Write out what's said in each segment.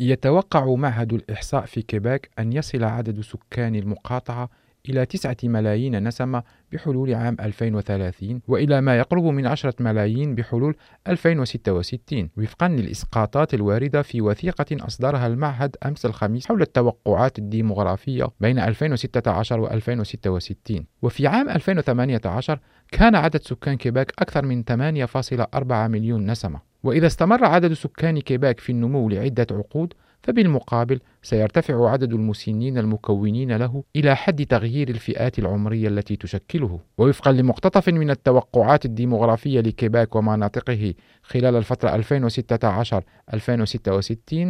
يتوقع معهد الإحصاء في كيباك أن يصل عدد سكان المقاطعة إلى 9 ملايين نسمة بحلول عام 2030 وإلى ما يقرب من 10 ملايين بحلول 2066 وفقا للإسقاطات الواردة في وثيقة أصدرها المعهد أمس الخميس حول التوقعات الديمغرافية بين 2016 و 2066 وفي عام 2018 كان عدد سكان كيباك أكثر من 8.4 مليون نسمة. وإذا استمر عدد سكان كيباك في النمو لعدة عقود فبالمقابل سيرتفع عدد المسنين المكونين له إلى حد تغيير الفئات العمرية التي تشكله. ووفقا لمقتطف من التوقعات الديمغرافية لكيباك ومناطقه خلال الفترة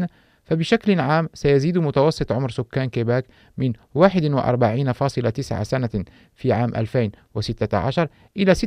2016-2066 فبشكل عام سيزيد متوسط عمر سكان كيباك من 41.9 سنة في عام 2016 إلى 46.4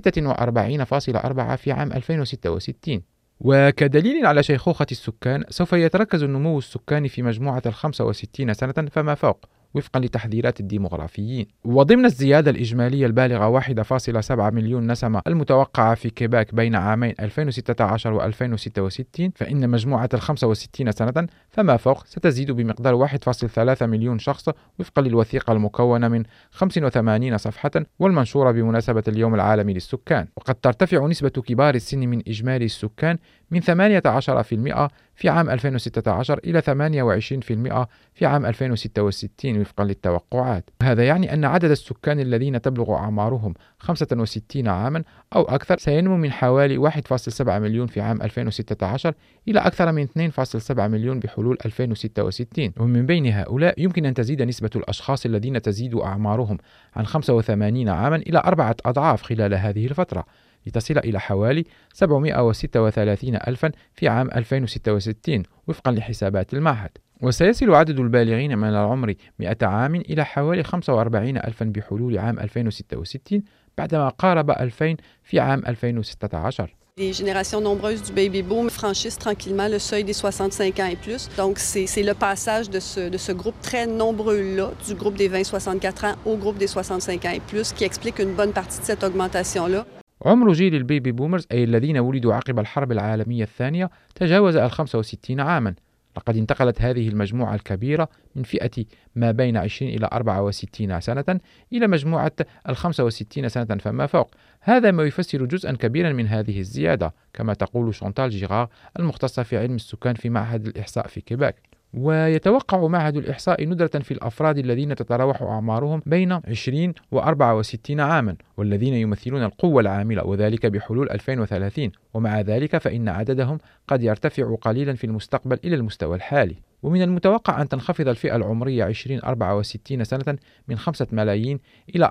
في عام 2066 وكدليل على شيخوخة السكان سوف يتركز النمو السكاني في مجموعة ال 65 سنة فما فوق؟ وفقا لتحذيرات الديمغرافيين. وضمن الزيادة الإجمالية البالغة 1.7 مليون نسمة المتوقعة في كيباك بين عامين 2016 و 2066 فإن مجموعة ال 65 سنة فما فوق ستزيد بمقدار 1.3 مليون شخص وفقا للوثيقة المكونة من 85 صفحة والمنشورة بمناسبة اليوم العالمي للسكان. وقد ترتفع نسبة كبار السن من إجمالي السكان من 18% في عام 2016 إلى 28% في عام 2066 وفقا للتوقعات. هذا يعني أن عدد السكان الذين تبلغ أعمارهم 65 عاما أو أكثر سينمو من حوالي 1.7 مليون في عام 2016 إلى أكثر من 2.7 مليون بحلول 2066 ومن بين هؤلاء يمكن أن تزيد نسبة الأشخاص الذين تزيد أعمارهم عن 85 عاما إلى أربعة أضعاف خلال هذه الفترة. لتصل إلى حوالي 736 ألفا في عام 2066 وفقا لحسابات المعهد وسيصل عدد البالغين من العمر 100 عام إلى حوالي 45 ألفا بحلول عام 2066 بعدما قارب 2000 في عام 2016 Les générations nombreuses du baby boom franchissent tranquillement le seuil des 65 ans et plus. Donc, c'est le passage de ce, de ce groupe très nombreux-là, du groupe des 20-64 ans au groupe des 65 ans et plus, qui explique une bonne partie de cette augmentation-là. عمر جيل ال baby boomers أي الذين ولدوا عقب الحرب العالمية الثانية تجاوز ال 65 عاما. لقد انتقلت هذه المجموعة الكبيرة من فئة ما بين 20 إلى 64 سنة إلى مجموعة ال 65 سنة فما فوق. هذا ما يفسر جزءا كبيرا من هذه الزيادة كما تقول شونتال جيغار المختصة في علم السكان في معهد الإحصاء في كيباك. ويتوقع معهد الإحصاء ندرة في الأفراد الذين تتراوح أعمارهم بين 20 و 64 عاما والذين يمثلون القوة العاملة وذلك بحلول 2030 ومع ذلك فإن عددهم قد يرتفع قليلا في المستقبل إلى المستوى الحالي. ومن المتوقع أن تنخفض الفئة العمرية 2064 سنة من 5 ملايين إلى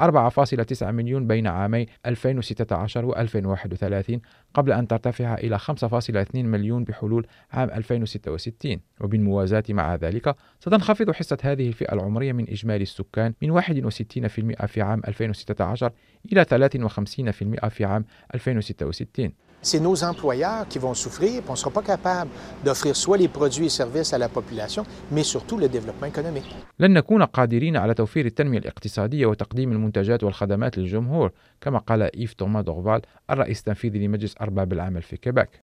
4.9 مليون بين عامي 2016 و 2031 قبل أن ترتفع إلى 5.2 مليون بحلول عام 2066 وبالموازاة مع ذلك ستنخفض حصة هذه الفئة العمرية من إجمالي السكان من 61% في عام 2016 إلى 53% في عام 2066 c'est nos employeurs qui vont souffrir, on ne sera pas capable d'offrir soit les produits et services à la population, mais surtout le développement économique. لن نكون قادرين على توفير التنمية الاقتصادية وتقديم المنتجات والخدمات للجمهور، كما قال إيف توما دوغفال الرئيس التنفيذي لمجلس أرباب العمل في كيباك.